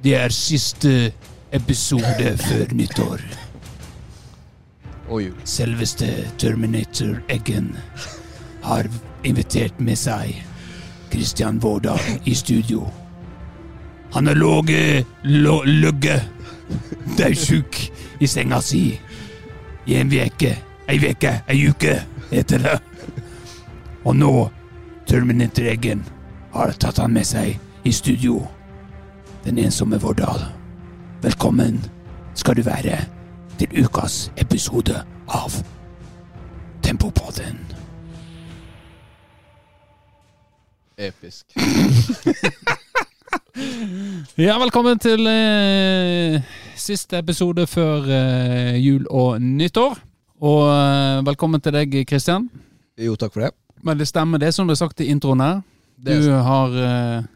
Det er siste episode før nyttår. Selveste Terminator Eggen har invitert med seg Christian Vårdal i studio. Han har ligget daudsjuk i senga si i en veke. Ei uke, ei uke, heter det. Og nå, Terminator Eggen har tatt han med seg i studio. Den ensomme Vårdal. Velkommen skal du være til ukas episode av Tempopodden. Episk. Ja, velkommen til eh, siste episode før eh, jul og nyttår. Og eh, velkommen til deg, Kristian. Jo, takk for det. Men det stemmer, det som ble sagt i introen her. Er Du har uh,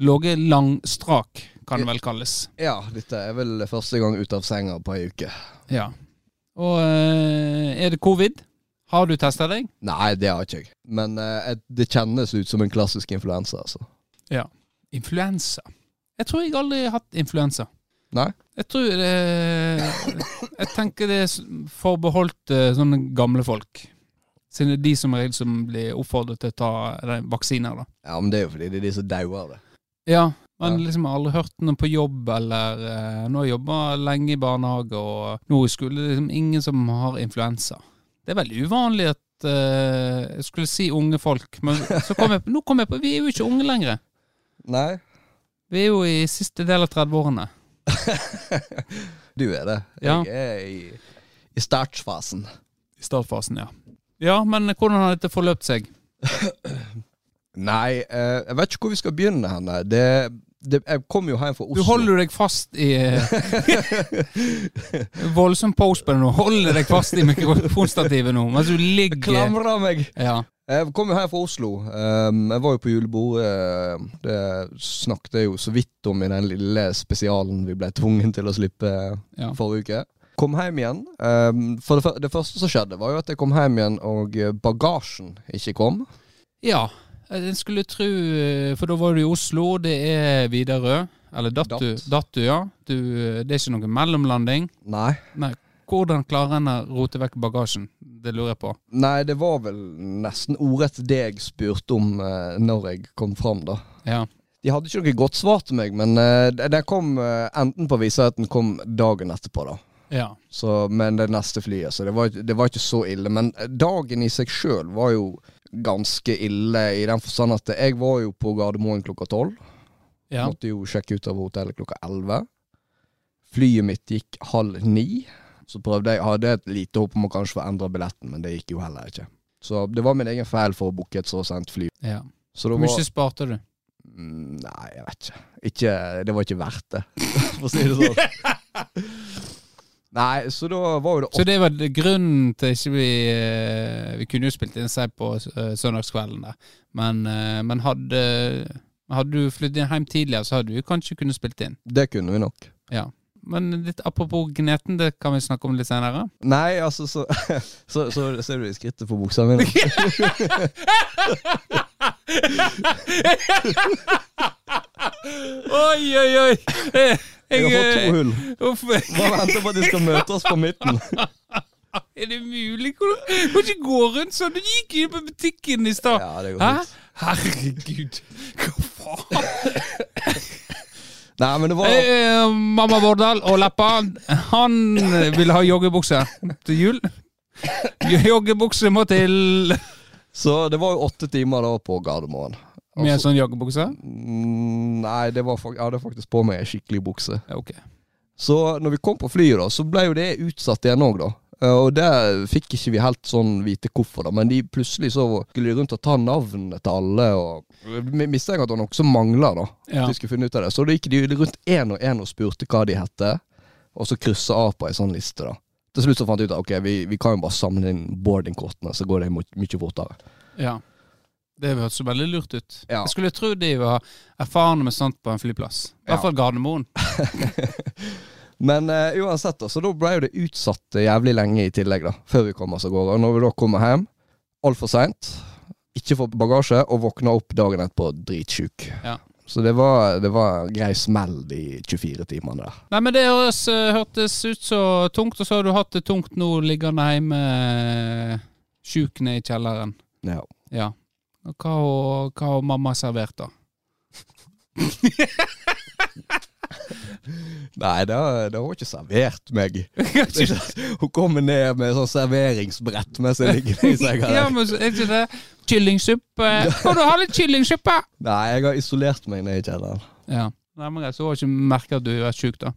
ligget langstrak, kan det vel kalles. Ja, dette er vel første gang ut av senga på ei uke. Ja. Og eh, er det covid? Har du testa deg? Nei, det har ikke jeg. Men eh, det kjennes ut som en klassisk influensa, altså. Ja. Influensa. Jeg tror jeg aldri har hatt influensa. Nei? Jeg tror det Jeg tenker det er forbeholdt eh, sånne gamle folk. Siden det er de som som blir oppfordret til å ta vaksiner, da. Ja, men det er jo fordi det er de som dauer av det. Ja, men liksom aldri hørt noe på jobb, eller eh, Nå har jeg jobba lenge i barnehage, og nå er skole liksom ingen som har influensa. Det er veldig uvanlig at eh, Jeg skulle si unge folk, men så kom jeg, nå kom jeg på Vi er jo ikke unge lenger. Nei, Vi er jo i siste del av 30-årene. du er det. Ja. Jeg er i, i startfasen. I startfasen, ja. Ja, men hvordan har dette forløpt seg? Nei, eh, jeg vet ikke hvor vi skal begynne henne. Det, det, jeg kom jo hjem fra Oslo. Du holder deg fast i Voldsom pose på det nå. Holder deg fast i mikrofonstativet nå mens du ligger Klamrer meg! Ja. Jeg kom jo her fra Oslo. Um, jeg var jo på julebord. eh, det snakket jeg jo så vidt om i den lille spesialen vi ble tvungen til å slippe Ja. forrige uke. Kom hjem igjen. Um, for det, første som skjedde, var jo at jeg kom hjem igjen, og eh, bagasjen ikke kom. ja. Jeg skulle tro For da var du i Oslo, det er Widerøe. Eller datt du? Datt. Du, ja. Du, det er ikke noen mellomlanding. Nei. Nei. Hvordan klarer en å rote vekk bagasjen? Det lurer jeg på. Nei, det var vel nesten ordrett det jeg spurte om eh, når jeg kom fram, da. Ja. De hadde ikke noe godt svar til meg, men uh, den kom uh, enten på visa at den kom dagen etterpå, da. Ja. Så, men det neste flyet, så det var, det var ikke så ille. Men dagen i seg sjøl var jo ganske ille, i den forstand at jeg var jo på Gardermoen klokka tolv. ja. Måtte jo sjekke ut av hotellet klokka elleve. Flyet mitt gikk halv ni. Så prøvde jeg, hadde et lite håp om å kanskje få endra billetten, men det gikk jo heller ikke. Så det var min egen feil for å booke et så sent fly. ja. Hvor mye sparte du? Mm, Nei, jeg vet ikke. ikke. Det var ikke verdt det, for å si det sånn. Nei, så da var jo det Så det var grunnen til ikke vi eh, Vi kunne jo spilt inn seg på eh, søndagskvelden der, men, eh, men hadde hadde du flyttet hjem tidligere, så hadde du kanskje kunnet spilt inn. Det kunne vi nok. Ja. Men litt apropos gneten, det kan vi snakke om litt senere. Nei, altså, så, så, så ser du i skrittet på buksa mi. Oi, oi, oi! Jeg, Jeg har fått to eh, hull. Uff, Bare venter på at de skal møte oss på midten. er det mulig? Hvordan kan ikke gå rundt sånn? Du gikk inn på butikken i stad. Ja? Herregud. Hva faen? Nei, men det var Eh, mamma Vårdal og Leppa, han vil ha joggebukse til jul. Joggebukse må til Så det var jo åtte timer da på Gardermoen. med en sånn joggebukse. mm, nei, det var, jeg hadde faktisk på meg ei skikkelig bukse. Ja, ok. Så når vi kom på flyet, da, så ble jo det utsatt igjen òg, da. Eh, Og det fikk ikke vi helt sånn vite hvorfor, da. Men de plutselig så skulle de rundt og ta navnene til alle. Og mistenker at det var noe som mangla, da. Ja. At de skulle finne ut av det. Så da gikk de rundt én og én og spurte hva de hette, og så kryssa av på ei sånn liste, da. Til slutt så fant jeg ut at ok, vi, vi kan jo bare samle inn boardingkortene, så går det mye fortere. ja. Det hørtes jo veldig lurt ut. Ja. Jeg skulle tro de var erfarne med sånt på en flyplass. I hvert fall Gardermoen. Men uh, uansett, da, så da ble jo det utsatt jævlig lenge i tillegg, da. Før vi kom oss av gårde. Og når vi da kommer hjem, altfor seint, ikke får bagasje, og våkner opp dagen etterpå dritsjuk. Ja. Så det var, det var grei smell de 24 timene der. Nei, men det høres, eh, hørtes ut så tungt, og så har du hatt det tungt nå liggende hjemme eh, sjuk ned i kjelleren. Ja. Ja. Og hva har- hva har mamma servert, da? Nei, det har, det har hun ikke servert meg. At Hun kommer ned med sånn serveringsbrett mens jeg ligger i senga. ja, men er ikke det kyllingsuppe? Kan du ha litt kyllingsuppe? Nei, jeg har isolert meg ned i kjelleren. Ja. Nei, men så har ikke merket at du er sjuk, da.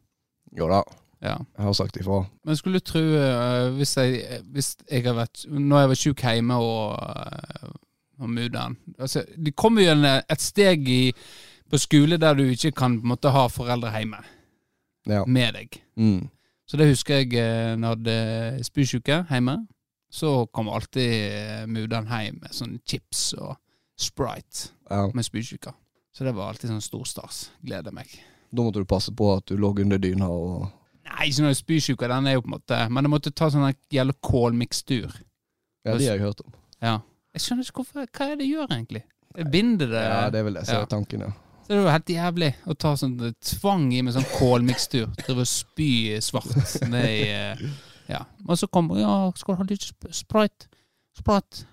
Jo da, Ja. jeg har sagt ifra. Men skulle du tro, uh, hvis jeg, hvis jeg har vært Når jeg var sjuk hjemme og, uh, og mudder'n altså, Det kommer jo en, et steg i, på skole der du ikke kan måte, ha foreldre hjemme Ja. med deg. Mm. Så det husker jeg eh, når jeg hadde spysjuke hjemme. Så kom alltid eh, mudder'n hjem med sånn chips og Sprite ja. med spysjuke. Så det var alltid sånn storstas. Gleder meg. Da måtte du passe på at du lå under dyna og Nei, ikke noe spysjuke, den er jo på en måte Men jeg måtte ta sånn jævla kålmikstur. Ja, de har jeg hørt om. Ja. Jeg skjønner ikke hvorfor Hva er det det gjør, egentlig? Jeg binder det Ja, det er vel det som er tanken, ja. Så det var helt jævlig å ta sånn det tvang i med sånn kålmikstur. Drive og spy svart i eh, Ja. Og så kommer Ja, skal du ha litt sprite? Sprite?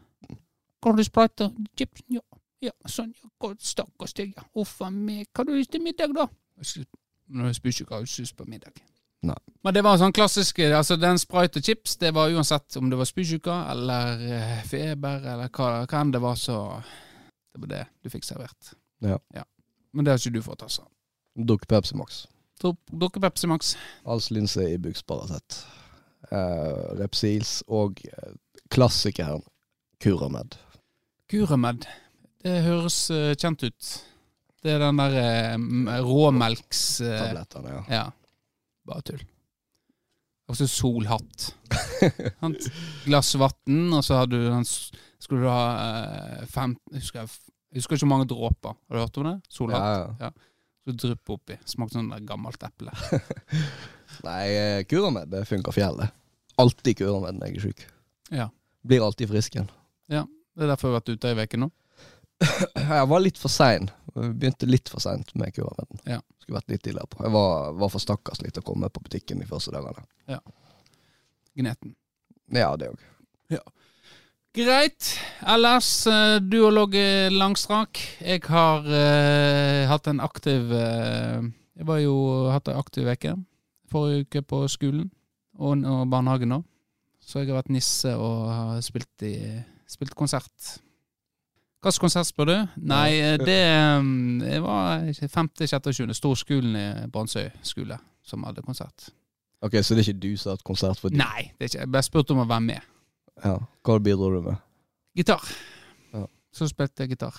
Skal du ha sprite? Chips? Ja. Ja, sånn. Ja, Stakkars deg, ja. Uff a meg. Hva har du lyst til middag, da? Nå spyr ikke hva jeg på middag. Nei. Men det var sånn klassisk altså Den sprite og chips, det var uansett om det var spysjuke eller eh, feber eller hva, hva enn det var, så Det var det du fikk servert. Ja. Ja. Men det har ikke du fått, altså. Drukk Pepsi Max. Dere Pepsi Max. Alls linse i Bux Paracet. Uh, Repsils og uh, klassikeren Curamed. Kuramed. Det høres uh, kjent ut. Det er den der uh, råmelks... Uh, Tablettene, ja. ja. Bare tull. Og så solhatt. Glass vann, og så du den Skulle du ha eh, fem husker, jeg jeg husker ikke hvor mange dråper. Har du hørt om det? Solhatt. ja. ja. ja. Så drypp oppi. Smakte sånn der gammelt eple. Nei, Kuramed det funker fjell, det. Alltid Kuramed når jeg er sjuk. Ja. Blir alltid frisk igjen. Ja. Det er derfor jeg har vært ute ei uke nå. Jeg var litt for sein. Begynte litt for seint med Kurameden. Ja. Skulle vært litt tidligere på. Jeg var, var for stakkars litt å komme på butikken de første dagene. Gneten. Ja, det òg. Greit. Ellers, eh, du har ligget langstrak. Jeg har uh, hatt en aktiv uh, Jeg var jo hatt ei aktiv uke forrige uke på skolen og, og barnehagen nå. Så jeg har vært nisse og har spilt, i, spilt konsert. Slags konsert, spør du? Nei, det, um, det var 5., 6. og 7. Storskolen i Brandsøy skole som hadde konsert. Ok, Så det er ikke du som har hatt konsert for dem? Nei, det er ikke. jeg bare spurte om å være med. Ja. Hva bidro du med? Gitar. Ja. Så spilte jeg gitar.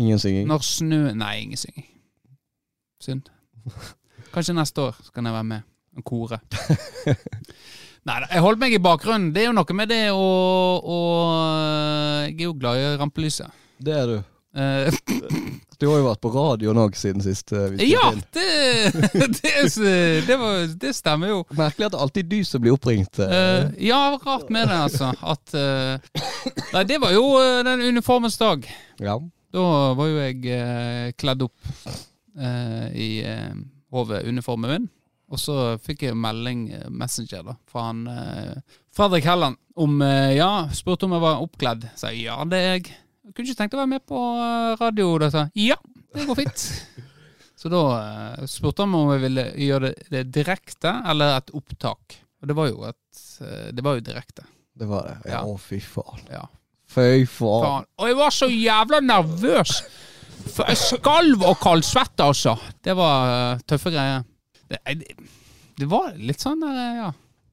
Ingen synging? Når snø Nei, ingen synging. Synd. Kanskje neste år så kan jeg være med og kore. Nei da, jeg holdt meg i bakgrunnen. Det er jo noe med det å, å Jeg er jo glad i rampelyset. Det er du. Eh, Du har jo vært på radioen òg siden sist. eh, ja, det, det, det, var, det stemmer jo. Merkelig at det alltid er du som blir oppringt. Eh, ja, rart med det, altså. At uh, Nei, det var jo den uniformens dag. ja. Da var jo jeg uh, kledd opp i HV-uniformen min. Og så fikk jeg melding, Messenger, da, fra han Fredrik Helland om Ja, spurte om jeg var oppkledd. Sa ja, det er jeg. Jeg. Kunne ikke tenkt å være med på eh, radio. Da sa ja, det går fint. så da eh, spurte han om jeg ville gjøre det, det direkte eller et opptak. Og det var jo et eh, Det var jo direkte. Det var det. Ja, Ja. Å, fy faen. Ja. Fy faen. Faen. Og jeg var så jævla nervøs! For jeg skalv og kaldsvette, altså. Det var eh, tøffe greier. Det, det, det var litt sånn der, eh, ja.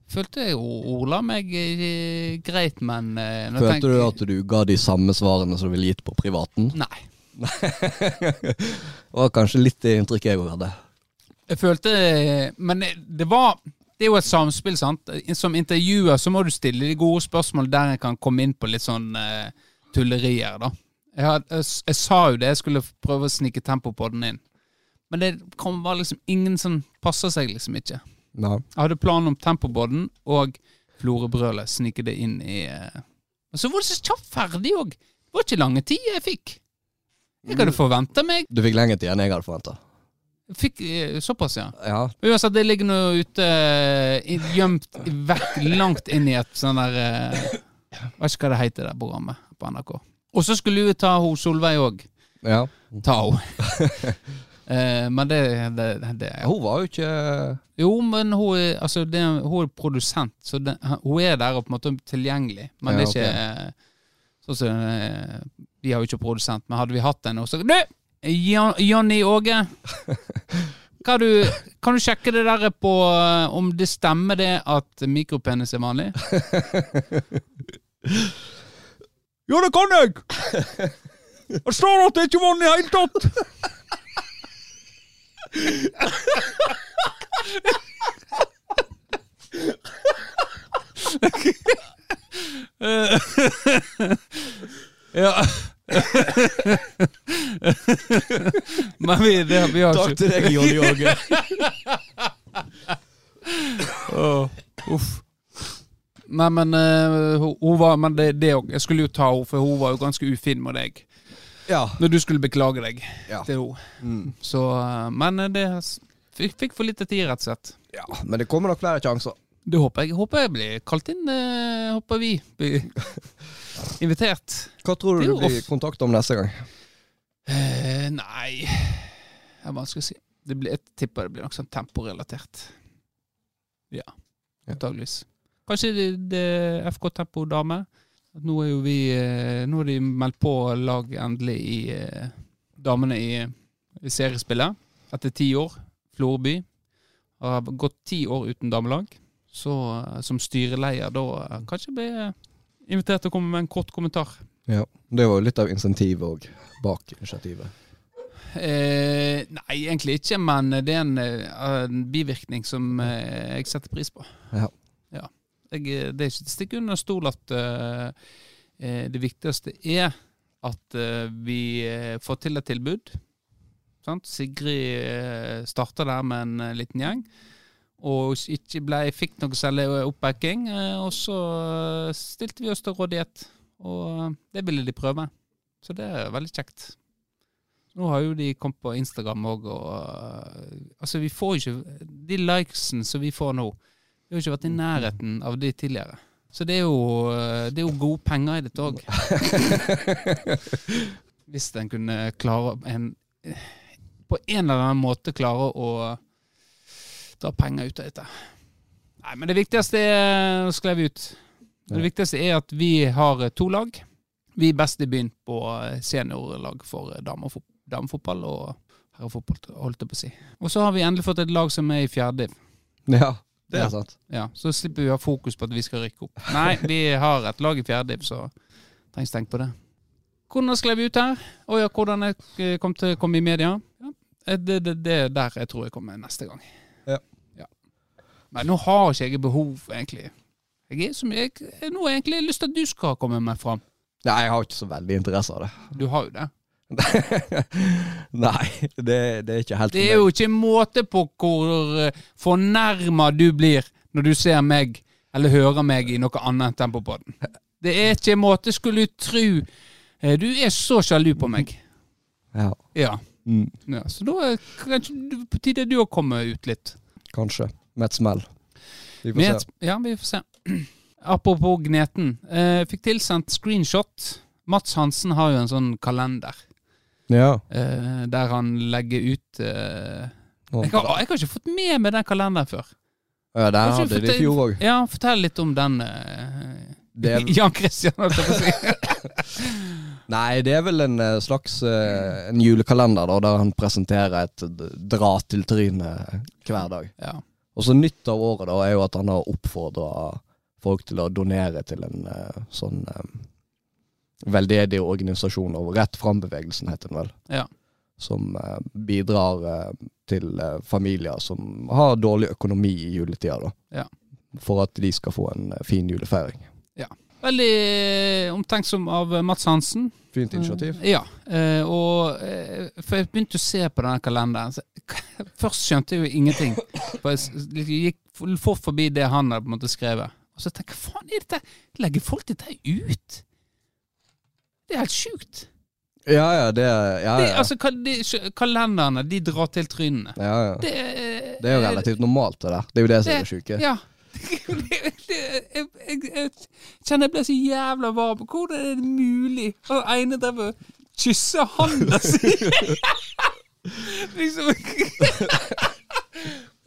Følte jeg ordla meg eh, greit, men eh, Følte tenker- du at du ga de samme svarene som du ville gitt på privaten? Nei. det var kanskje litt det inntrykket jeg òg hadde. Jeg følte Men det var Det er jo et samspill, sant. Som intervjuer så må du stille de gode spørsmål der jeg kan komme inn på litt sånn uh, tullerier, da. Jeg, had, jeg, jeg sa jo det, jeg skulle prøve å snike tempo på den inn. Men det kom var liksom ingen som passer seg liksom ikke. Nei. Jeg hadde planen om tempobåten og florebrølet Snike det inn i eh. Og så var det så kjapt ferdig òg. Det var ikke lange tid jeg fikk. Jeg hadde forventa meg Du fikk lenger tid enn jeg hadde forventa. Fikk eh, såpass, ja. Ja. Uansett, det ligger nå ute eh, gjemt vekk langt inn i et sånn der eh, Jeg vet ikke hva det heter, det programmet på NRK. Og så skulle vi ta hun Solveig òg. ja. Ta henne. Eh, men det, det, det Hun var jo ikke Jo, men hun altså, det, hun er produsent, så det, hun er der og på en måte tilgjengelig. Men Ja, det er ikke okay. sånn som eh, Vi har jo ikke produsent, men hadde vi hatt en så Du! Jonny Åge. Kan du, kan du sjekke det der på eh, om det stemmer det at mikropenis er vanlig? Ja, det kan jeg! Det står at det ikke er vanlig i hele tatt! Ja. Men vi, det, vi har Takk til deg, Jonny Åge. Uff. Nei, men uh, hun, hun var Men det, det. Jeg skulle jo ta henne, for hun var jo ganske ufin med deg. Ja. Når du skulle beklage deg Ja. til henne. Mm. Eh, Men eh, det fikk, fikk for lite tid, rett og slett. ja. Men det kommer nok flere sjanser. Det håper jeg. Håper jeg blir kalt inn. eh, håper vi blir invitert. Hva tror du du blir kontakta kontakt om neste gang? Eh, nei Det er vanskelig å si. Det blir, jeg tipper det blir noe sånn temporelatert. Ja, Antakeligvis. Kanskje det, det FK Tempo Dame. Nå er jo vi eh, Nå har de meldt på lag endelig i eh, damene i, i seriespillet. Etter ti år. Florby. Har gått ti år uten damelag. Så eh, som styreleder da kanskje bli invitert til å komme med en kort kommentar. Ja. Det var jo litt av insentivet òg bak initiativet. Eh, nei, egentlig ikke, men det er en, en bivirkning som eh, jeg setter pris på. Ja. Jeg, eh, det er ikke til å stikke under stol at eh, det viktigste er at uh, vi får til et tilbud. Sant? Sigrid starta der med en liten gjeng. Og ikke ble, fikk noe særlig oppbacking. og så stilte vi oss til rådighet. Og det ville de prøve. Så det er veldig kjekt. Nå har jo de kommet på Instagram òg, og Altså, vi får ikke De likesene som vi får nå, vi har ikke vært i nærheten av de tidligere. Så det er jo, øh, det er jo gode penger i dette òg. Hvis en kunne klare en På en eller annen måte klare å dra penger ut av dette. Nei, men det viktigste er Nå skrev vi ut. Det viktigste er at vi har to lag. Vi er best i byen på seniorlag for damefot- damefotball og herrefotball, holdt jeg på å si. Og så har vi endelig fått et lag som er i fjerde div. Ja, det er Ja. sant. Ja, så slipper vi å ha fokus på at vi skal rykke opp. Nei, vi har et lag i fjerde div, så trengs tenke på det. Hvordan skrev vi ut her? Å ja, hvordan jeg eh, kom til å komme i media? Ja, eh, det, det, det er der jeg tror jeg kommer neste gang. Ja. ja. Men nå har ikke jeg behov, egentlig. Jeg er som, jeg, nå har jeg egentlig lyst til at du skal komme meg fram. Nei, jeg har ikke så veldig interesse av det. Du har jo det. Nei, det, det er ikke helt Det er jo ikke måte på hvor eh, fornærma du blir når du ser meg eller hører meg i noe annet enn Tempopodden. Det er ikke måte, skulle du tru. Eh, Du er så sjalu på meg. Ja, Ja. mm, ja så da er kanskje det på tide du òg kommer ut litt. kanskje. Med et smell. Vi får Med, se. ja, vi får se. Apropos Gneten. Eh, fikk tilsendt screenshot. Mats Hansen har jo en sånn kalender Ja. eh, der han legger ut eh, jeg, har, jeg har ikke fått med meg den kalenderen før. Ja, den hadde hadde de i fortell- fjor òg. Ja, fortell litt om den. eh, Jan Christian, holdt jeg på å si. Nei, det er vel en eh, slags eh, en julekalender da, der han presenterer et dra til trynet hver dag. ja. Og så nytt av året da er jo at han har oppfordra folk til å donere til en eh, sånn eh, organisasjoner. Rett fram-bevegelsen heter den vel. Ja. Som eh, bidrar eh, til eh, familier som har dårlig økonomi i juletida, da. Ja. For at de skal få en eh, fin julefeiring. Ja. Veldig eh, omtenksom av eh, Mats Hansen. Fint initiativ. Ja. og For jeg begynte å se på denne kalenderen. Så, først skjønte jeg jo ingenting. For jeg gikk fort forbi det han hadde på en måte skrevet. Og så tenker jeg faen er dette? Legger folk dette ut? Det er helt sjukt. Ja, ja, det ja, ja. Det, altså, ka- de, kalenderne, de drar til trynene. ja, ja. Det, er- Det er jo relativt normalt, det der. Det er jo det som er det sjuke. Ja. Det, det, jeg, jeg, jeg kjenner jeg ble så jævla varm. Hvordan er det mulig? Og ene drev og kyssa handa si. liksom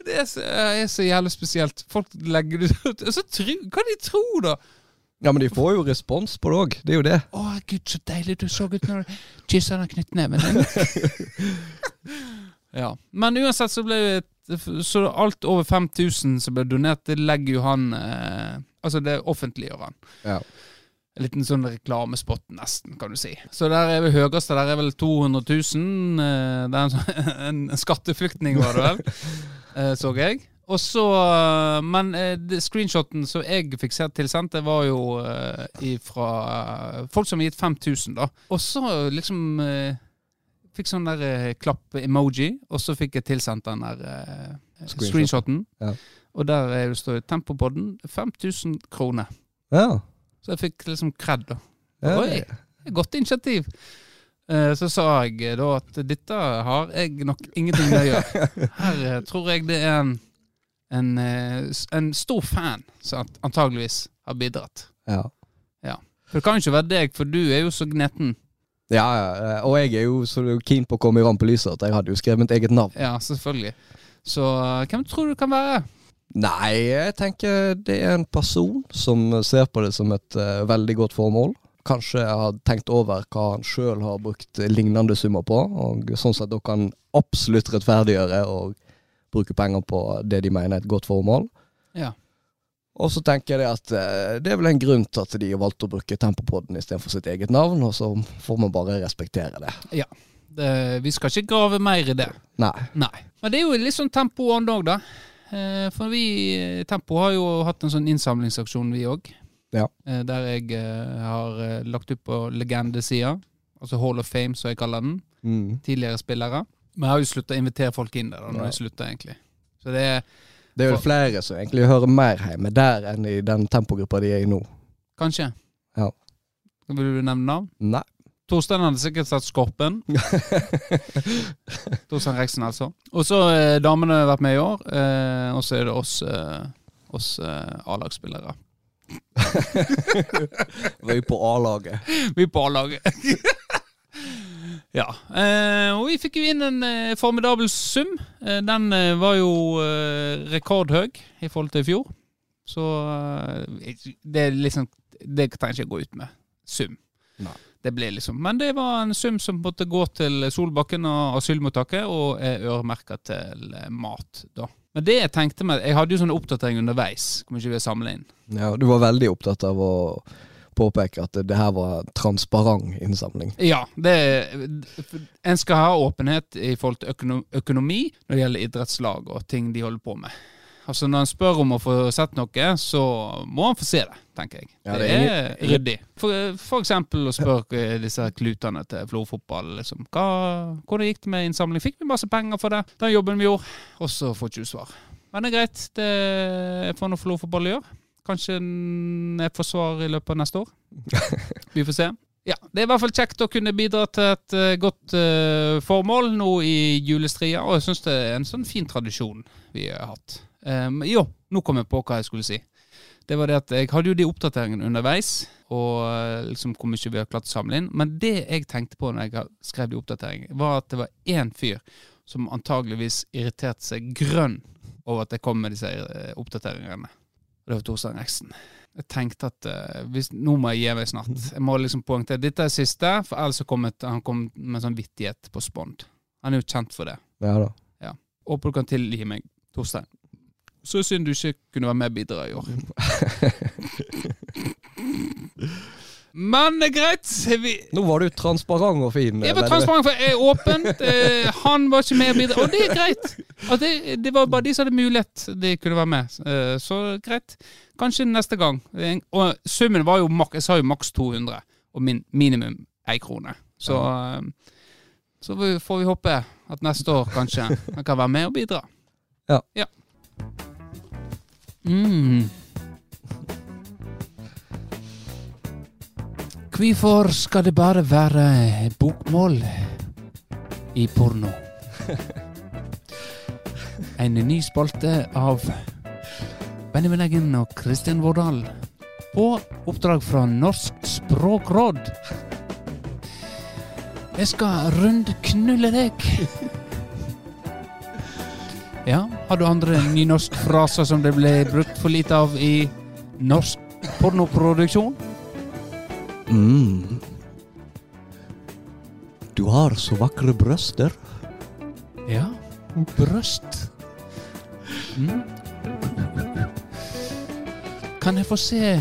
Det er så, er så jævlig spesielt. Folk legger det ut. Og så tro, Hva de tror da? Ja, men de får jo respons på det òg. Det er jo det. Å, gud, så deilig du så ut når du kyssa den knyttneven din. ja. Men uansett så ble Så alt over 5000 som ble donert, det legger jo han eh, Altså, det offentliggjør han. Ja. En liten sånn reklamespott, nesten, kan du si. Så der er vel høyeste der er vel 200 000. eh, Det er en, sånn- en skatteflyktning, var det vel, eh, så jeg. Og så, eh, Men uh, screenshoten som jeg fikk sett tilsendt, det var jo uh, fra folk som har gitt 5000, da. Og så liksom eh, Fikk sånn der eh, klapp-emoji, og så fikk jeg tilsendt den der eh, Screenshoten. Ja. Og der er det står Tempopodden 5000 kroner. Ja. Så jeg fikk liksom kred, da. ja. Oi, godt initiativ. Eh, Så sa jeg eh, da at dette har jeg nok ingenting med å gjøre. Her eh, tror jeg det er en, en, eh, en stor fan som antageligvis har bidratt. Ja. For det kan jo ikke være deg, for du er jo så gneten. Ja, ja, og jeg er jo så keen på å komme i rampelyset at jeg hadde jo skrevet mitt eget navn. Ja, selvfølgelig. Så eh, hvem tror du det kan være? Nei, jeg tenker det er en person som ser på det som et uh, veldig godt formål. Kanskje jeg har tenkt over hva han sjøl har brukt lignende summer på, og sånn sett da kan absolutt rettferdiggjøre og bruke penger på det de mener er et godt formål. Ja. Og så tenker jeg at eh, det er vel en grunn til at de har valgt å bruke Tempopodden istedenfor sitt eget navn, og så får man bare respektere det. Det, vi skal ikke grave mer i det. Nei. Nei. Men det er jo litt sånn tempo on òg, da. Eh, For vi Tempo har jo hatt en sånn innsamlingsaksjon, vi òg. Ja. Der jeg eh, har eh, lagt ut på legendesida, altså Hall of Fame, som jeg kaller den. Mm. Tidligere spillere. Men jeg har jo slutta å invitere folk inn der, da, når Ja. jeg slutta, egentlig. Så det er Det er jo flere som egentlig hører mer hjemme der enn i den tempogruppa de er i nå. kanskje. Ja. Vil du nevne navn? Nei. Torstein hadde sikkert satt Skorpen. Torstein Reksen, altså. Og så eh, damene har vært med i år. Eh, og så er det oss, eh, oss eh, A-lagsspillere. Vi er på A-laget. Vi er på A-laget. ja. Eh, og vi fikk jo inn en eh, formidabel sum. Eh, den var jo rekordhøy i forhold til i fjor. Så det er liksom Det trenger jeg ikke gå ut med. Sum. Nei. Det ble liksom Men det var en sum som måtte gå til Solbakken og asylmottaket, og er øremerka til mat, da. Men det jeg tenkte meg Jeg hadde jo sånne oppdateringer underveis. Hvor mye vi samle inn. Ja, du var veldig opptatt av å påpeke at det, her var transparent innsamling. Ja, det, en skal ha åpenhet i forhold til økonomi når det gjelder idrettslag og ting de holder på med. Altså Når en spør om å få sett noe, så må han få se det, tenker jeg. Ja, det, er er ryddig. For, for eksempel å spørre eh, disse klutene til Flo fotball liksom, hva, hvordan gikk det med innsamling. Fikk vi masse penger for det? Den jobben vi gjorde? Og så får ikke du svar. Men det er greit. Det får nå Flo fotball gjøre. Kanskje jeg får svar i løpet av neste år. Vi får se. Ja, Det er i hvert fall kjekt å kunne bidra til et eh, godt uh, formål nå i julestria, og jeg syns det er en sånn fin tradisjon vi har hatt. Um, jo, nå kom jeg på hva jeg skulle si. Det var det at Jeg hadde jo de oppdateringene underveis, og eh, liksom hvor mye vi har klart å samle inn. Men det jeg tenkte på når jeg skrev de oppdateringene, var at det var én fyr som antageligvis irriterte seg grønn over at jeg kom med disse oppdateringene. Var Torstein Reksten. Jeg tenkte at uh, hvis, nå må jeg gi meg snart. Jeg må liksom poengtere dette er siste, for ellers kom et, han kom med sånn vittighet på Spond. Han er jo kjent for det. Ja da. Ja. Håper du kan tilgi meg, Torstein. Så synd du ikke kunne være med og bidra i år. Men det er greit. Vi, Nå var du transparent og fin. jeg var transparent, for jeg er åpent. Eh, han var ikke med og bidra, og det er greit. Det, det var bare de som hadde mulighet, de kunne være med. Eh, så greit. Kanskje neste gang. Og summen var jo maks, jeg sa jo maks 200, og min minimum ei krone. Så, ja. så får vi håpe at neste år kanskje han kan være med og bidra. Ja. ja. Mm. Hvorfor skal det bare være bokmål i porno? En ny spalte av Benjamin Eggen og Kristin Vårdal. På oppdrag fra Norsk språkråd. Jeg skal rundknulle deg. Ja, har du andre nynorskfraser som det ble brukt for lite av i norsk pornoproduksjon? Mm. Du har så vakre brøster. Ja, brøst. Mm. Kan jeg få se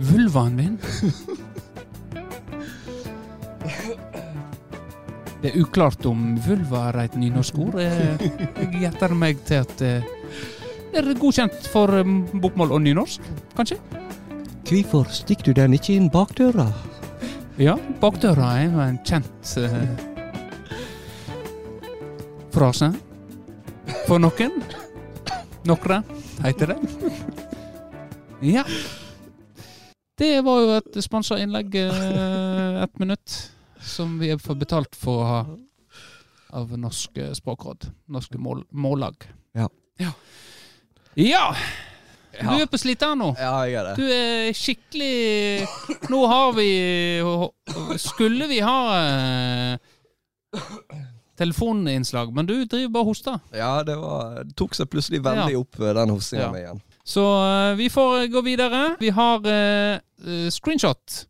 vulvaen din? Det er uklart om vulva er et nynorsk ord. jeg gjetter meg til at eh, det er godkjent for eh, bokmål og nynorsk, kanskje? Hvorfor stikker du den ikke inn bakdøra? Ja, bakdøra er jo en kjent uh, frase. For noen. Nokre, heter det. Ja. Det var jo et sponsa innlegg, uh, ett minutt, som vi får betalt for å ha av Norsk språkråd. Norske mål, mållag. Ja. ja. Ja! Du er på Slitano. Ja, jeg er det. Du er skikkelig Nå har vi Skulle vi ha eh, telefoninnslag, men du driver bare og hoster. Ja, det, var, det tok seg plutselig veldig Ja. opp, eh, den hostinga Ja. igjen. Så eh, vi får gå videre. Vi har eh, screenshot.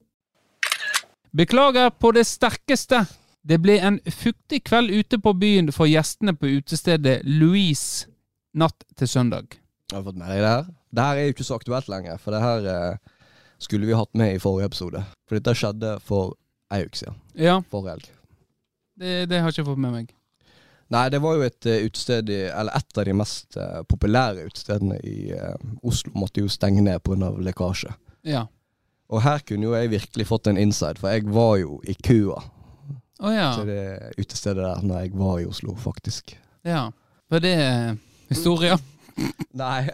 Beklager på det sterkeste. Det ble en fuktig kveld ute på byen for gjestene på utestedet Louise natt til søndag. Har du fått med deg det her? Det her er jo ikke så aktuelt lenger, for det her eh, skulle vi hatt med i forrige episode. For dette skjedde for ei uke siden. Ja, Forrige helg. det, det har jeg ikke fått med meg. Nei, det var jo et eh, utested i Eller et av de mest eh, populære utestedene i eh, Oslo måtte jo stenge ned pga. lekkasje. Ja. Og her kunne jo jeg virkelig fått en inside, for jeg var jo i køa Å ja. til det utestedet der når jeg var i Oslo, faktisk. ja. For det er historia. Nei.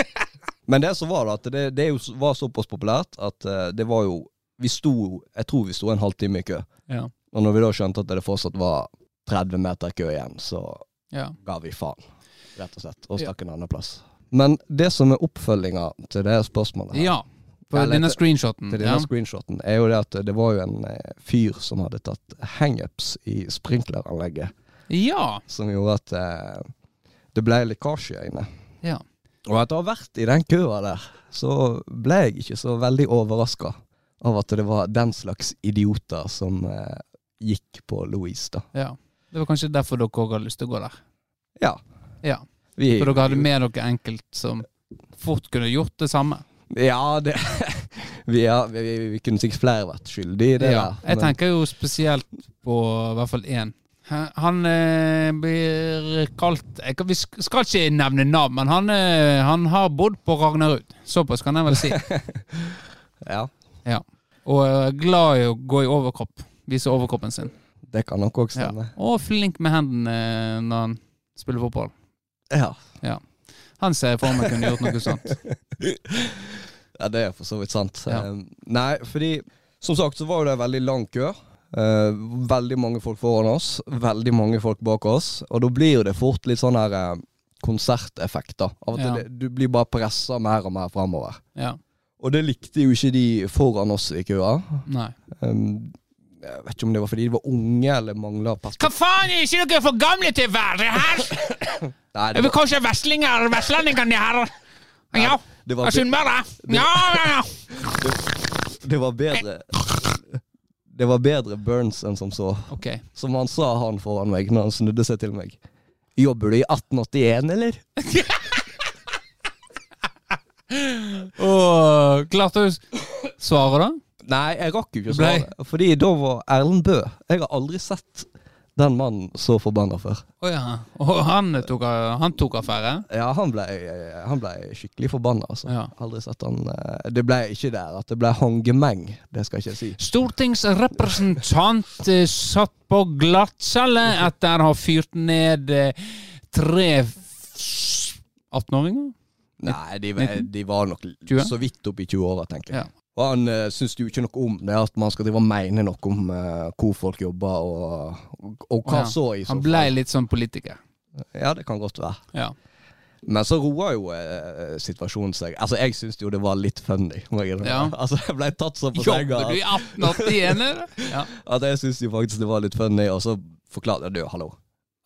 Men det som var da, at det, det var såpass populært at eh, det var jo Vi sto Jeg tror vi sto en halvtime i kø. Ja. Og når vi da skjønte at det fortsatt var 30 meter kø igjen, så ja. ga vi faen, rett og slett, og Ja. en annen plass. Men det som er oppfølginga til det spørsmålet her, Ja. For Eller denne screenshoten. til denne Ja. screenshoten, er jo det at det var jo en eh, fyr som hadde tatt hangups i sprinkleranlegget, ja. som gjorde at eh, det ble lekkasje inne. Ja. Og etter å ha vært i den køa der, så ble jeg ikke så veldig overraska av at det var den slags idioter som eh, gikk på Louise, da. ja. Det var kanskje derfor dere òg hadde lyst til å gå der. Ja. Ja. Vi, For dere hadde med dere enkelt som fort kunne gjort det samme. Ja, det vi, er, vi, vi, kunne sikkert flere vært skyldige i det Ja. der. Jeg tenker jo spesielt på i hvert fall én. Han eh, blir kalt jeg, Vi skal ikke nevne navn, men han, eh, han har bodd på Ragnarud. Såpass kan jeg vel si. Ja, Og er glad i å gå i overkropp. Vise overkroppen sin. det kan nok Ja. stemme. Og flink med hendene eh, når han spiller fotball. Ja. Han ser for meg kunne gjort noe sånt. ja, det er for så vidt sant. Ja. Eh, nei, fordi som sagt så var det en veldig lang kø. Eh, veldig mange folk foran oss, veldig mange folk bak oss. Og da blir jo det fort litt sånn her uh, konserteffekt, da. Av at Ja. det, du blir bare pressa mer og mer framover. Ja. Og det likte jo ikke de foran oss i køa. Nei. Um, jeg vet ikke om det var fordi de var unge eller mangla perspektiv. Hva faen, er ikke dere for gamle til å være her? Nei, det vi var, kanskje vestlinger, vestlendingene her? Ja, det var, Sunnmøre? Ja, ja, ja. det var bedre Det var bedre Burns enn som så. Okay. Som han sa, han foran meg, når han snudde seg til meg. Jobber du i 1881, eller? oh, klarte du da? Nei, jeg rakk jo ikke å svare. Fordi da var Erlend Bø Jeg har aldri sett den mannen så forbanna før. Å ja. Og han tok, han tok affære? Ja, han ble, han ble skikkelig forbanna, altså. Ja. Aldri sett han eh, Det ble ikke der at det ble hangemeng, det skal jeg ikke si. Stortingsrepresentant eh, satt på glattcelle etter å ha fyrt ned eh, tre 18-åringer? Nei, de, var- 19? de var nok 20? så vidt opp i 20-åra, tenker jeg. Ja. Og han uh, syns jo ikke noe om det at man skal drive og mene noe om uh, hvor folk jobber, og, og, og hva ja. så i så fall. Han ble litt sånn politiker. Ja, det kan godt være. Ja. Men så roa jo eh, situasjonen seg. Altså, jeg syns jo det var litt funny. Ja. Altså, jeg ble tatt så på senga Jobber du i 1881, eller? Ja. at jeg syns jo faktisk det var litt funny, og så forklarte jeg du, hallo.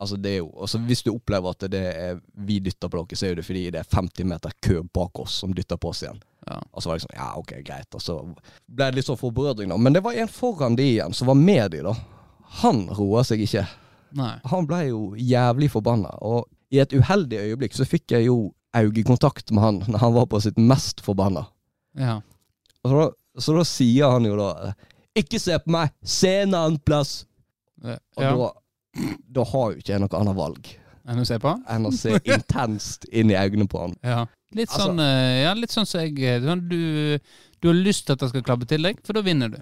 Altså, det er jo, altså, hvis du opplever at det er vi dytter på dere, så er det fordi det er 50 meter kø bak oss som dytter på oss igjen. Ja. Og så var det sånn, ja, ok, greit. Og så ble det litt sånn forbrødring, da. Men det var en foran de igjen, som var med de, da. Han roa seg ikke. Nei. Han ble jo jævlig forbanna, og i et uheldig øyeblikk så fikk jeg jo øyekontakt med han når han var på sitt mest forbanna. Ja. Så da, så da sier han jo da Ikke se på meg, se en annen plass! Ja. Og da, da har jo ikke jeg noe annet valg Enn å se på? enn å se intenst inn i øynene på han. Ja. Litt Altså- sånn eh, Ja, litt sånn som jeg eh, sånn, du, du har lyst til at jeg skal klappe til deg, for da vinner du.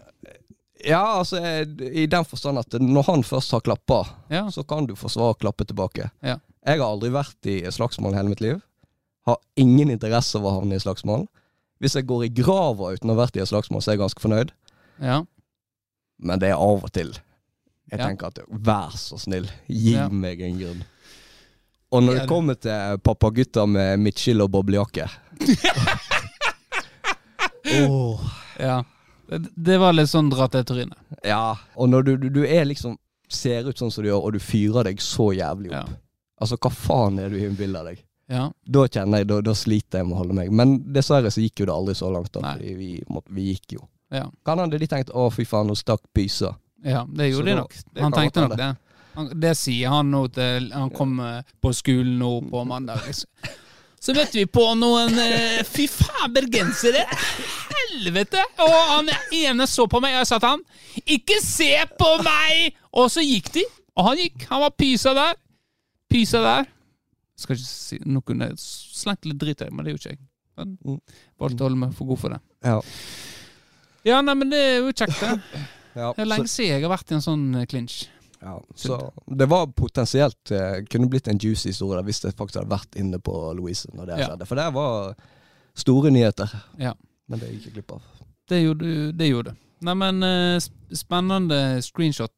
Ja, altså i den forstand at når han først har klappa, Ja. så kan du forsvare å klappe tilbake. Ja. Jeg har aldri vært i slagsmål hele mitt liv. Har ingen interesse av å havne i slagsmål. Hvis jeg går i grava uten å ha vært i et slagsmål, så er jeg ganske fornøyd. Ja. Men det er av og til. Jeg Ja. tenker at vær så snill, gi Ja. meg en grunn. Og når det kommer til pappagutter med midtskill og boblejakke Åh, ja. Det, var litt sånn dra til trynet. Ja, og når du, du, du er liksom ser ut sånn som du gjør, og du fyrer deg så jævlig opp. Altså, hva faen er du innbiller deg? Ja. Da kjenner jeg, da, da sliter jeg med å holde meg. Men dessverre så gikk jo det aldri så langt. da, Nei. fordi vi, måtte, vi gikk jo. Ja. Kan hende de tenkte 'å, fy faen, nå stakk pysa'. Ja, det gjorde de nok. det Han tenkte nok det. Han, det sier han nå til Han kom eh, på skolen nå på mandag. Liksom. Så møtte vi på noen eh, Fy faen, bergensere! Helvete! Og han ene så på meg, og jeg sa til han 'Ikke se på meg!' Og så gikk de. Og han gikk. Han var pysa der. Pysa der. Skal ikke si noe kunne slengt litt dritt i men det gjorde ikke jeg. Men Mm. Valgte å holde meg for god for det. Ja. Ja, nei, men det er jo kjekt, det. Ja, Det er lenge siden jeg har vært i en sånn eh, clinch. Ja, så det var potensielt eh, Kunne blitt en juicy historie hvis det faktisk hadde vært inne på Louise når det Ja. skjedde. For det var store nyheter. Ja. Men det gikk jeg glipp av. Det gjorde. Det gjorde. du. Nei, men eh, spennende screenshot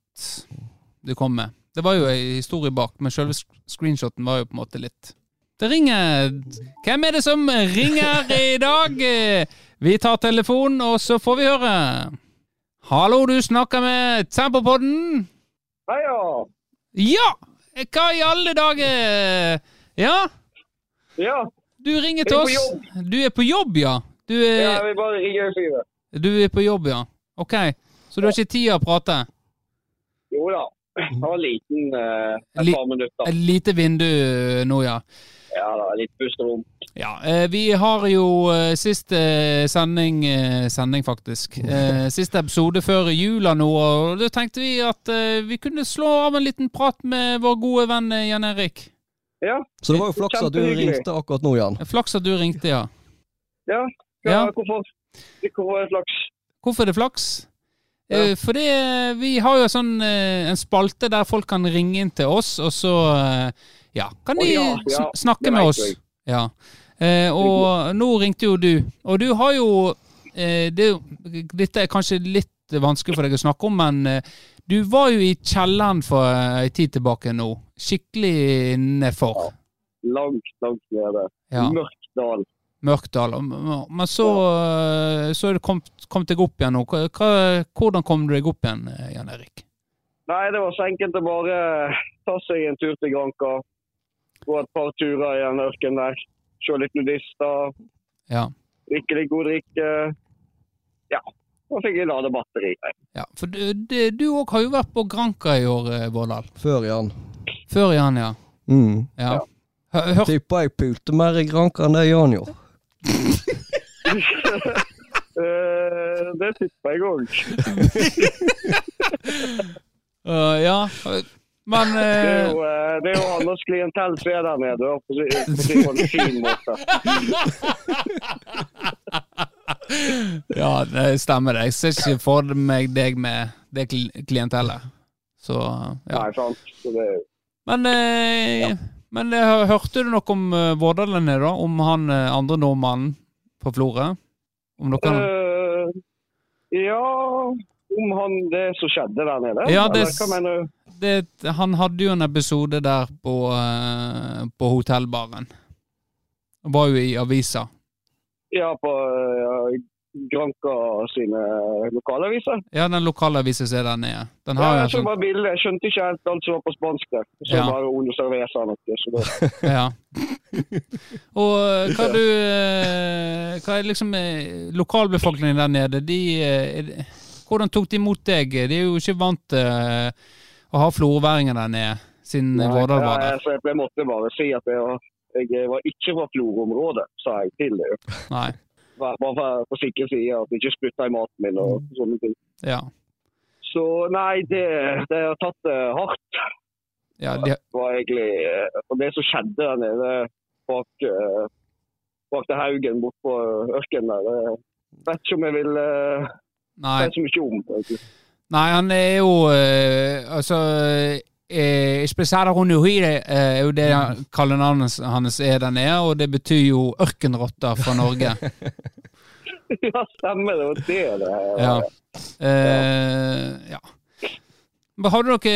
du kom med. Det var jo en historie bak, men selve screenshoten var jo på en måte litt Det ringer Hvem er det som ringer i dag? Vi tar telefonen, og så får vi høre. Hallo, du snakker med Tempopodden? Heia! Ja! Hva i alle dager? Ja, Ja, du ringer til oss. Du er på jobb, ja? Du er, jeg vil bare ringe det. Du er på jobb, ja. Ok. Så du har ikke tid å prate? Jo da. Jeg har en liten eh, et par minutter. Et lite vindu eh, nå, ja. Ja da, litt pusterom. Ja, eh, Vi har jo eh, siste sending, eh, sending faktisk, eh, siste episode før jula nå, og da tenkte vi at vi kunne slå av en liten prat med vår gode venn Jan Erik. Ja, Så det var jo flaks at du ringte akkurat nå, Jan. Flaks at du ringte, ja. ja. Ja. ja. Hvorfor? Hvorfor er det flaks? Hvorfor er det flaks? Ja. For Fordi vi har jo sånn, en spalte der folk kan ringe inn til oss, og så ja, kan de ja, ja, snakke med oss. Ja. Eh, og nå ringte jo du, og du har jo eh, det, Dette er kanskje litt vanskelig for deg å snakke om, men eh, du var jo i kjelleren for en tid tilbake nå. Skikkelig nedfor. Langt, langt nede. Ja. Mørk dal. Mørkdal. dal. Men så, eh, så er du kommet kom deg opp igjen nå. Hva, hvordan kom du deg opp igjen, eh, Jan Erik? Nei, det var så enkelt å bare ta seg en tur til Granca. Gå et par turer i den ørkenen der. Se litt nudister. Ja. Drikke litt god drikke. Ja. Og fikk jeg lade batteri. ja for du du òg har jo vært på Granca i år, eh, Vårdal. Før, Jan. Før Jan, ja. Mm. ja. ja. hør, Tipper jeg pulte mer i Granca enn det Jan gjorde. Eh, det tipper jeg òg. uh, ja. Men Det er jo, eh, det er jo hans klientell som er der nede, det på en fin måte. Ja, det stemmer det. Jeg ser ikke for meg deg med det klientellet. Så ja. Nei, sant. Så det, Men, eh, men eh, hørte du noe om uh, Vårdalene, da? Om han eh, andre nordmannen på Florø? Om dere uh, Ja, om han det som skjedde der nede? Ja, det Eller hva mener? Det, han hadde jo en episode der på, eh, på hotellbaren. Var jo i avisa. Ja, på uh, Granka sine lokalaviser? Ja, den lokalavisen som er der nede. Den Ja, har ja, jeg sånn bare bildet. Jeg skjønte ikke helt alt som var på spansk der. Så Ja. bare Ono Cerveza eller noe. Så det... Ja. Og eh, hva du eh, Hva er liksom lokalbefolkningen der nede? De, er hvordan tok de imot deg? De er jo ikke vant til eh, å ha florværinger der nede, siden Vårdal var der. Ja, jeg måtte bare si at jeg var, jeg var ikke fra Florø-området, sa jeg til det. Bare for å sikre side at de ikke spytta i maten min og sånne ting. Ja. Så nei, det, det har tatt det hardt. ja de, var egentlig eh, Og det som skjedde der nede bak, eh, bak til Haugen bort på ørkenen der, jeg vet ikke om jeg vil nei. er så mye om. Nei, han er jo eh, Altså eh, Ronuhire eh, er jo det han- kallenavnet hans er der nede, og det betyr jo ørkenrotter fra Norge. ja, stemmer det. var det det Ja. Eh, ja. Men har du noe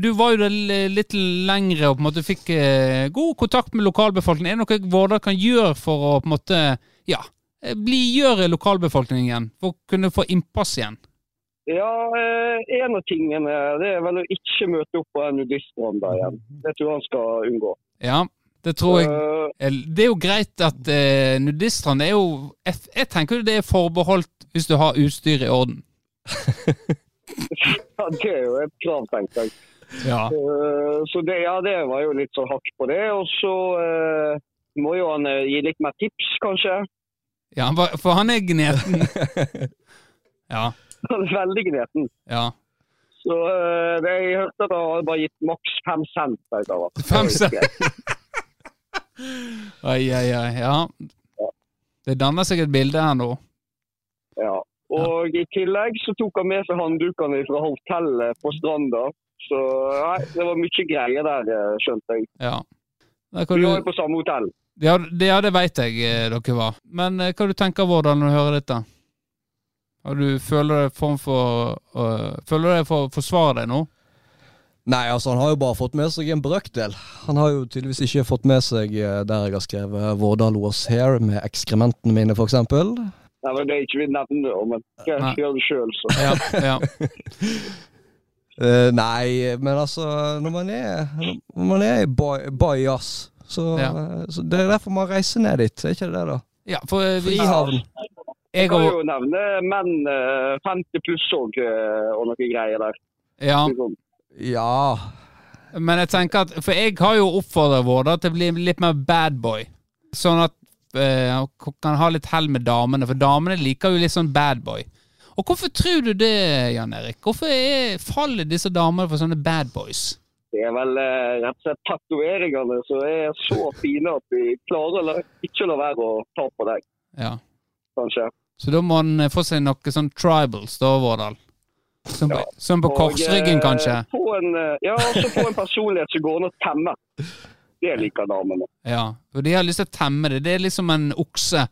Du var jo der litt lengre og på en måte fikk eh, god kontakt med lokalbefolkningen. Er det noe Vårdal kan gjøre for å på en måte ja, blidgjøre lokalbefolkningen? For å kunne få innpass igjen? Ja, eh, en av tingene det er vel å ikke møte opp på en nudiststrand igjen. Det tror jeg han skal unngå. Ja, det tror jeg Eh, Eh, Det er jo greit at eh, nudiststrand er jo jeg, tenker jo det er forbeholdt hvis du har utstyr i orden. ja, det er jo et krav, tenker jeg. Ja. Eh, så det, ja, det var jo litt sånn hakk på det. Og så eh, må jo han eh, gi litt mer tips, kanskje. Ja for han er gneten. Ja. Han er veldig gneten. ja. Så eh, det, jeg hørte at han hadde bare gitt maks fem cent. Fem cent? Oi, oi, oi. Ja. Det danner seg et bilde her nå. Ja. Og i tillegg så tok han med seg handdukene fra hotellet på stranda. Så nei, det var mye greier der, eh, skjønte jeg. Ja. Der Vi var jo på samme hotell. Ja, det, ja, det veit jeg eh, dere var. Men eh, hva du tenker Vårdal, når du hører dette? Har du Føler du form for uh, Føler du deg for å forsvare deg nå? Nei, altså han har jo bare fått med seg en brøkdel. Han har jo tydeligvis ikke fått med seg eh, der jeg har skrevet 'Vårdal was here' med ekskrementene mine, eksempel. Nei, men Det er ikke vi nevner, men jeg gjør det sjøl, så. Ja, ja. uh, nei, men altså Når man er, når man er i Bajas, så, Ja. eh, så Det er derfor man reiser ned dit, er ikke det det, da? ja for eh, vi, har jeg kan jo nevne menn eh, 50 pluss òg, og noe greier der. Ja, Liksom. Ja. men jeg tenker at For jeg har jo oppfordret Vårdal til å bli litt mer bad boy. Sånn at eh, han kan ha litt hell med damene, for damene liker jo litt sånn bad boy. Og hvorfor tror du det, Jan Erik? Hvorfor er, faller disse damene for sånne bad boys? Det er vel eh, rett og slett tatoveringene som er så fine at de klarer å la- ikke være å ta på deg, Ja. kanskje. Så da må han eh, få seg noe sånn tribals, da, Vårdal. Som, på- Ja. som på korsryggen, eh, kanskje. Få en, ja, så få en personlighet som går an å temme. Det liker damene. Ja, og de har lyst til å temme det. Det er liksom en okse.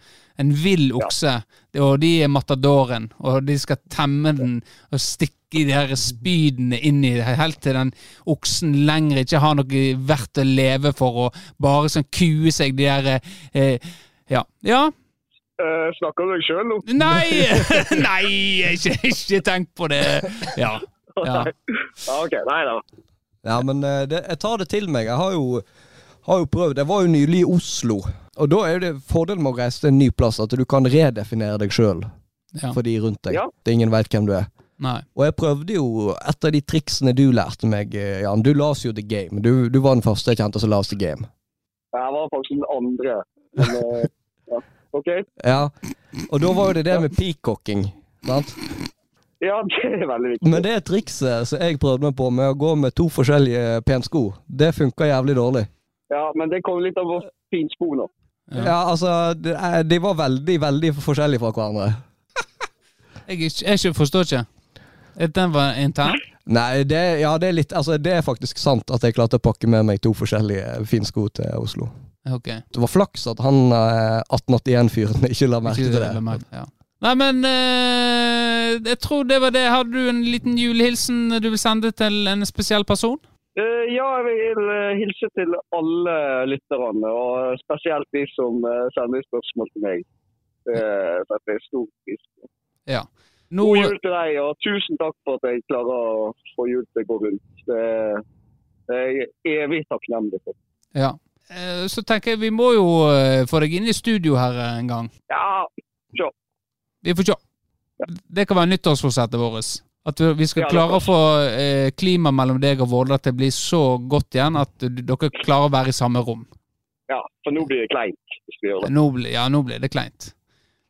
En vill okse. Og de er matadoren, og de skal temme den og stikke de her spydene inn i det, helt til den oksen lenger ikke har noe verdt å leve for, og bare sånn kue seg de her eh, Ja. Ja. Eh, snakker du deg sjøl nå? Nei! Nei, ikke, ikke tenk på det. Ja. ja. Ja, OK. Nei da. Ja, men eh, det, jeg tar det til meg. Jeg har jo, har jo prøvd. Jeg var jo nylig i Oslo. Og da er jo det fordelen med å reise til en ny plass, at du kan redefinere deg sjøl ja. for de rundt deg. Ja. Det ingen veit hvem du er. Nei. Og jeg prøvde jo et av de triksene du lærte meg, eh, Jan. Du la oss jo The Game. Du, du var den første jeg kjente som la oss The Game. Jeg var faktisk den andre. Men eh, ja. OK. Ja, og da var jo det det med peacocking. Sant? Ja, det er veldig viktig. Men det trikset som jeg prøvde meg på med å gå med to forskjellige pensko, det funka jævlig dårlig. Ja, Men det kommer litt av hvor fin sko nå. Ja. Ja, altså, de var veldig, veldig forskjellige fra hverandre. Jeg, ikke- jeg forstår ikke. At Den var intern? Nei, det, ja, det er litt Altså, det er faktisk sant at jeg klarte å pakke med meg to forskjellige finsko til Oslo. Ok. Det var flaks at han eh, 1881-fyren ikke la merke til det. merke- Ja. Nei, men eh, jeg tror det var det. Hadde du en liten julehilsen du vil sende til en spesiell person? Eh, ja, jeg vil eh, hilse til alle lytterne, og spesielt de som eh, sender spørsmål til meg. Det setter jeg stor pris på. Ja. Nå, God jul til deg, og tusen takk for at jeg klarer å få jul til å gå rundt. Det er jeg evig takknemlig for. ja. Så tenker jeg vi må jo få deg inn i studio her en gang. Ja, sjå. Vi får se. Det kan være nyttårsforsettet vårt. At vi- skal Ja, klare å få eh, klimaet mellom deg og Vårdal til å bli så godt igjen at du- dere klarer å være i samme rom. Ja, for nå blir det kleint hvis vi gjør det. Nå ja, nå blir det kleint.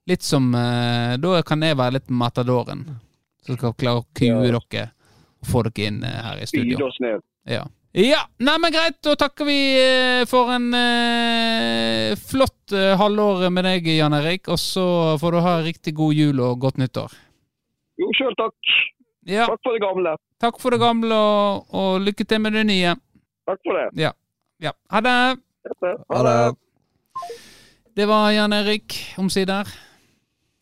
Litt som eh, Da kan jeg være litt matadoren. Som skal klare å kue Ja. dere og få dere inn eh, her i studio. oss ned. Ja. ja, nei, men greit. Da takker vi eh, for en eh, flott eh, halvår med deg, Jan Erik. Og så får du ha riktig god jul og godt nyttår. Jo, sjøl takk. Ja, Takk for det gamle. takk for det gamle, og, og lykke til med det nye. Takk for det. Ja. Ha det. Ha det. Det var Jan Erik, omsider.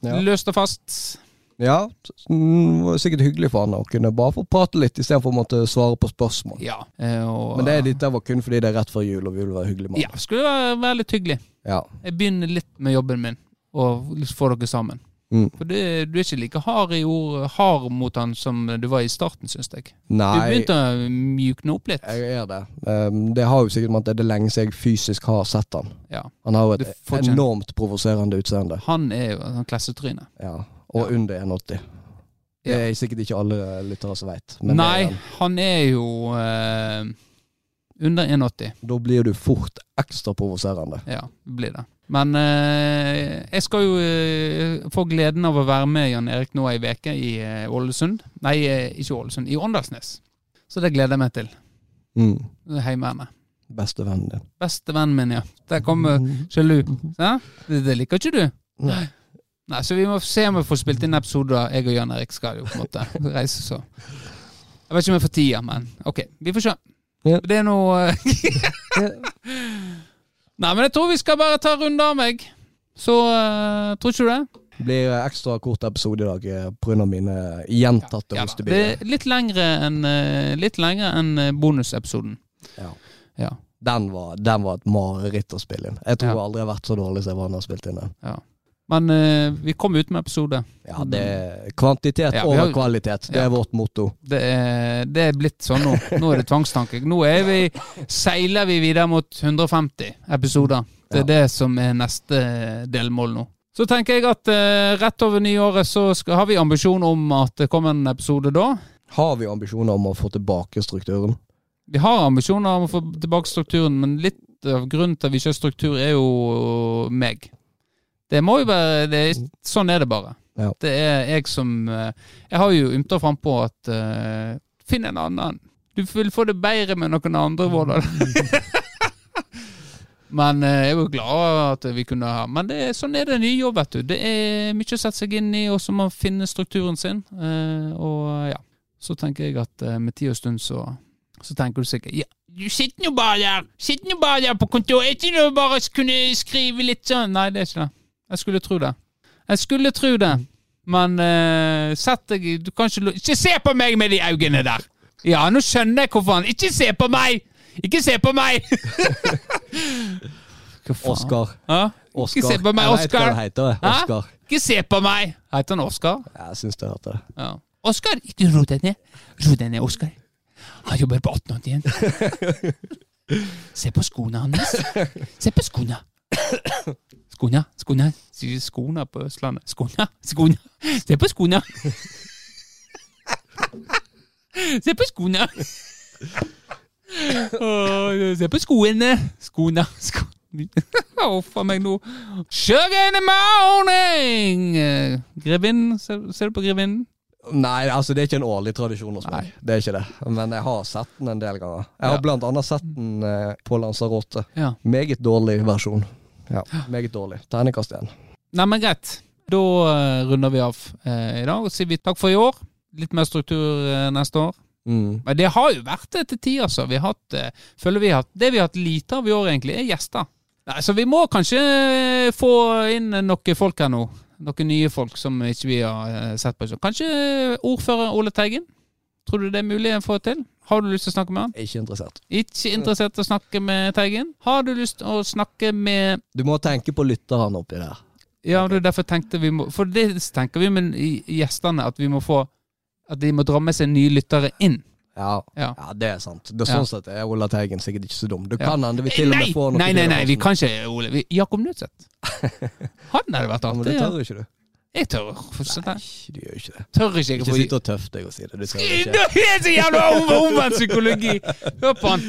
Ja. Løst og fast. Ja, det var sikkert hyggelig for han å kunne bare få prate litt istedenfor å måtte svare på spørsmål. Ja. eh, Og, Men det er litt var kun fordi det er rett før jul, og vi vil være hyggelige med Ja, skulle være, være litt hyggelig. Ja. Jeg begynner litt med jobben min, og få dere sammen. Mm. For det, du er ikke like hard i ord, hard mot han som du var i starten, syns jeg. Du begynte å mjukne opp litt. jeg er det. Um, det har jo sikkert med at det er det lenge siden jeg fysisk har sett han. Ja. Han har jo et enormt provoserende utseende. Han er jo en klassetryne. Ja. Og Ja. under 1,80. Det er sikkert ikke alle lyttere som veit. Nei, han er jo uh, under 1,80. Da blir du fort ekstra provoserende. Ja, blir det. Men eh, jeg skal jo eh, få gleden av å være med Jan Erik nå ei uke i eh, Ålesund. Nei, eh, ikke Ålesund, i Åndalsnes. Så det gleder jeg meg til. Mm. Er Heimevernet. Bestevennen din. Bestevennen min, ja. Der kommer sjalu. Ja? Det, det liker ikke du? Nei. Nei, så vi må se om vi får spilt inn episoder, jeg og Jan Erik skal jo på en måte reise så. Jeg vet ikke om jeg får tida, men ok, vi får se. Ja. Det er noe Nei, men jeg tror vi skal bare ta en runde av meg. Så uh, tror ikke du det? Blir ekstra kort episode i dag eh, pga. mine gjentatte Ja, da. hostebiler. er litt lengre enn en eh, bonusepisoden. Ja. Ja. Den var, den var et mareritt å spille inn. Jeg tror Ja. aldri har vært så dårlig som jeg var da jeg spilte inn den. Men uh, vi kom ut med episode. Ja, det er kvantitet Ja, over har- kvalitet. Det Ja. er vårt motto. Det er, det er blitt sånn nå. Nå er det tvangstanke. Nå vi, seiler vi videre mot 150 episoder. Det er det som er neste delmål nå. Så tenker jeg at uh, rett over nyåret så skal, har vi ambisjon om at det kommer en episode da. Har vi ambisjoner om å få tilbake strukturen? Vi har ambisjoner om å få tilbake strukturen, men litt av grunnen til at vi ikke har struktur, er jo meg. Det må jo være det, er- Sånn er det bare. Ja. Det er jeg som eh, Jeg har jo ymta frampå at uh, Finn en annen. Du vil få det bedre med noen andre, Vårdal. Men eh, jeg er jo glad at vi kunne ha Men det sånn er det nye jobb, vet du. Det er mye å sette seg inn i, og så må man finne strukturen sin. Uh, og ja. Så tenker jeg at med tid og stund så, så tenker du sikkert Ja, du sitter nå bare der! Sitter nå bare der på kontoret! Er ikke det bare å kunne skrive litt sånn? Nei, det er ikke det. Jeg skulle tro det. Jeg skulle tro det. Men uh, sett deg Du kan ikke Ikke se på meg med de øynene der! Ja, nå skjønner jeg hvorfor han Ikke se på meg! Ikke se på meg! Hva faen? Oscar. Ja? Oskar. Ikke se på meg, Oscar. Jeg vet hva han det heter. Hæ? Oskar. Ikke se på meg! Heter han Oskar? Jeg syns det heter det. Ja. Oscar, ikke ro deg ned. Ro deg ned, Oscar. Han jobber på 1881. Se på skoene hans. Se på skoene. Skoene, skona Skona på Østlandet. Skona, skona Se på skona Se på skona Åh, se på skoene. Skona, Sko Huff a meg nå. Sugar in the morning! Grevinnen, ser, ser du på Grevinnen? Nei, altså det er ikke en årlig tradisjon hos meg. Nei. Det er ikke det. Men jeg har sett den en del ganger. Jeg har Ja. blant annet sett den eh, på Lanzarote. Ja. Meget dårlig versjon. Ja, meget dårlig. Terningkast igjen. Nei, men greit. Da eh, runder vi av eh, i dag og sier vi takk for i år. Litt mer struktur eh, neste år. Mm. Men det har jo vært det til tider, altså. Vi har hatt, eh, føler vi har hatt, det vi har hatt lite av i år, egentlig, er gjester. Nei, Så vi må kanskje eh, få inn noen folk her nå. Noen nye folk som ikke vi har eh, sett på. Så kanskje ordfører Ole Teigen? Tror du det er mulig å få til? Har du lyst til å snakke med han? Ikke interessert. Ikke interessert i å snakke med Teigen? Har du lyst til å snakke med Du må tenke på lytteren oppi der. Ja, det er derfor tenkte vi må For det tenker vi med gjestene, at vi må få At de må dra med seg nye lyttere inn. Ja, Ja. ja det er sant. Det er sånn sett er Ola Teigen sikkert ikke så dum. Du kan det vil til og Nei, med få noe nei, nei, nei, vi kan ikke Ole. Vi, Jakob Nødseth. Han hadde vært ja, Men det tør ikke du. Jeg tør Nei, du gjør jo ikke det. Tør ikke jeg Ikke sitt og tøff deg og si det. Du tør ikke. Det er så jævla omvendt psykologi! Hør på han.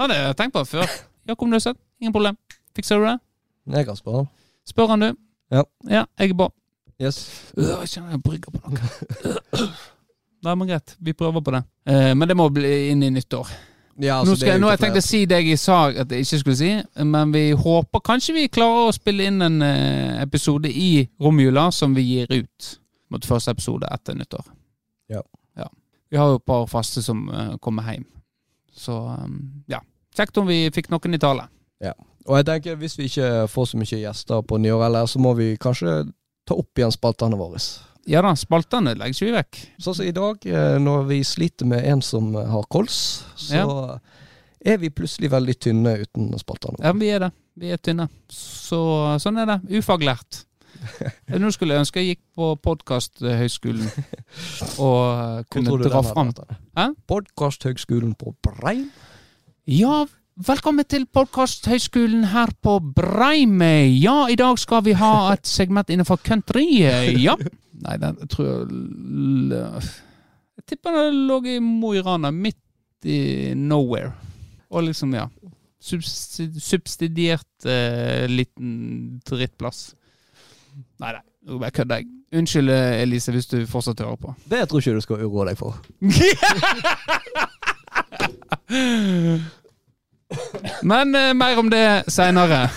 Han har tenkt på før. Jakob Nødseth, ingen problem. Fikser du det? Jeg kan spørre. Spør han, du. Ja. Ja, jeg er bra. Yes. Øh, Jeg kjenner jeg brygger på noe. Nei, men greit. Vi prøver på det. Eh, men det må bli inn i nyttår. Ja, nå, altså, skal, er jeg- nå har tenkte jeg si det jeg sa at jeg ikke skulle si, men vi håper kanskje vi klarer å spille inn en eh, episode i romjula som vi gir ut mot første episode etter nyttår. Ja. ja. Vi har jo et par faste som uh, kommer hjem. Så um, ja. Kjekt om vi fikk noen i tale. Og jeg tenker hvis vi ikke får så mye gjester på nyår, eller så må vi kanskje ta opp igjen spaltene våre. Ja da, spaltene legges jo vekk. Sånn som i dag, eh, når vi sliter med en som har kols, så er vi plutselig veldig tynne uten spaltene. Ja, vi er det. Vi er tynne. Så sånn er det. Ufaglært. Nå skulle jeg ønske jeg gikk på podkasthøgskolen og eh, kunne dra fram? Podkasthøgskolen på Brein? Ja, velkommen til podkasthøgskolen her på Breimøy. Ja, i dag skal vi ha et segment innenfor country. Ja. Nei, den tror jeg Jeg tipper den lå i Mo i Rana, midt i nowhere. Og liksom, ja. Subsidiert eh, liten drittplass. Nei, nei. Nå bare kødder jeg. Unnskyld, eh, Elise, hvis du fortsatt hører på. Det tror jeg ikke du skal uroe deg for. Men eh, mer om det seinere.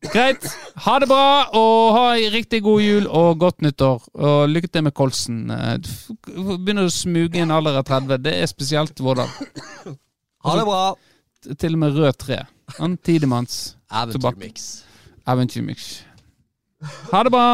Greit. Ha det bra, og ha ei riktig god jul og godt nyttår. Og lykke til med kolsen. Eh, du Begynner å smuge inn alder av 30. Det er spesielt hvordan. Ha det bra! Til og med rød tre. Han Tidemanns Eventyrmix. eventyrmix. Ha det bra!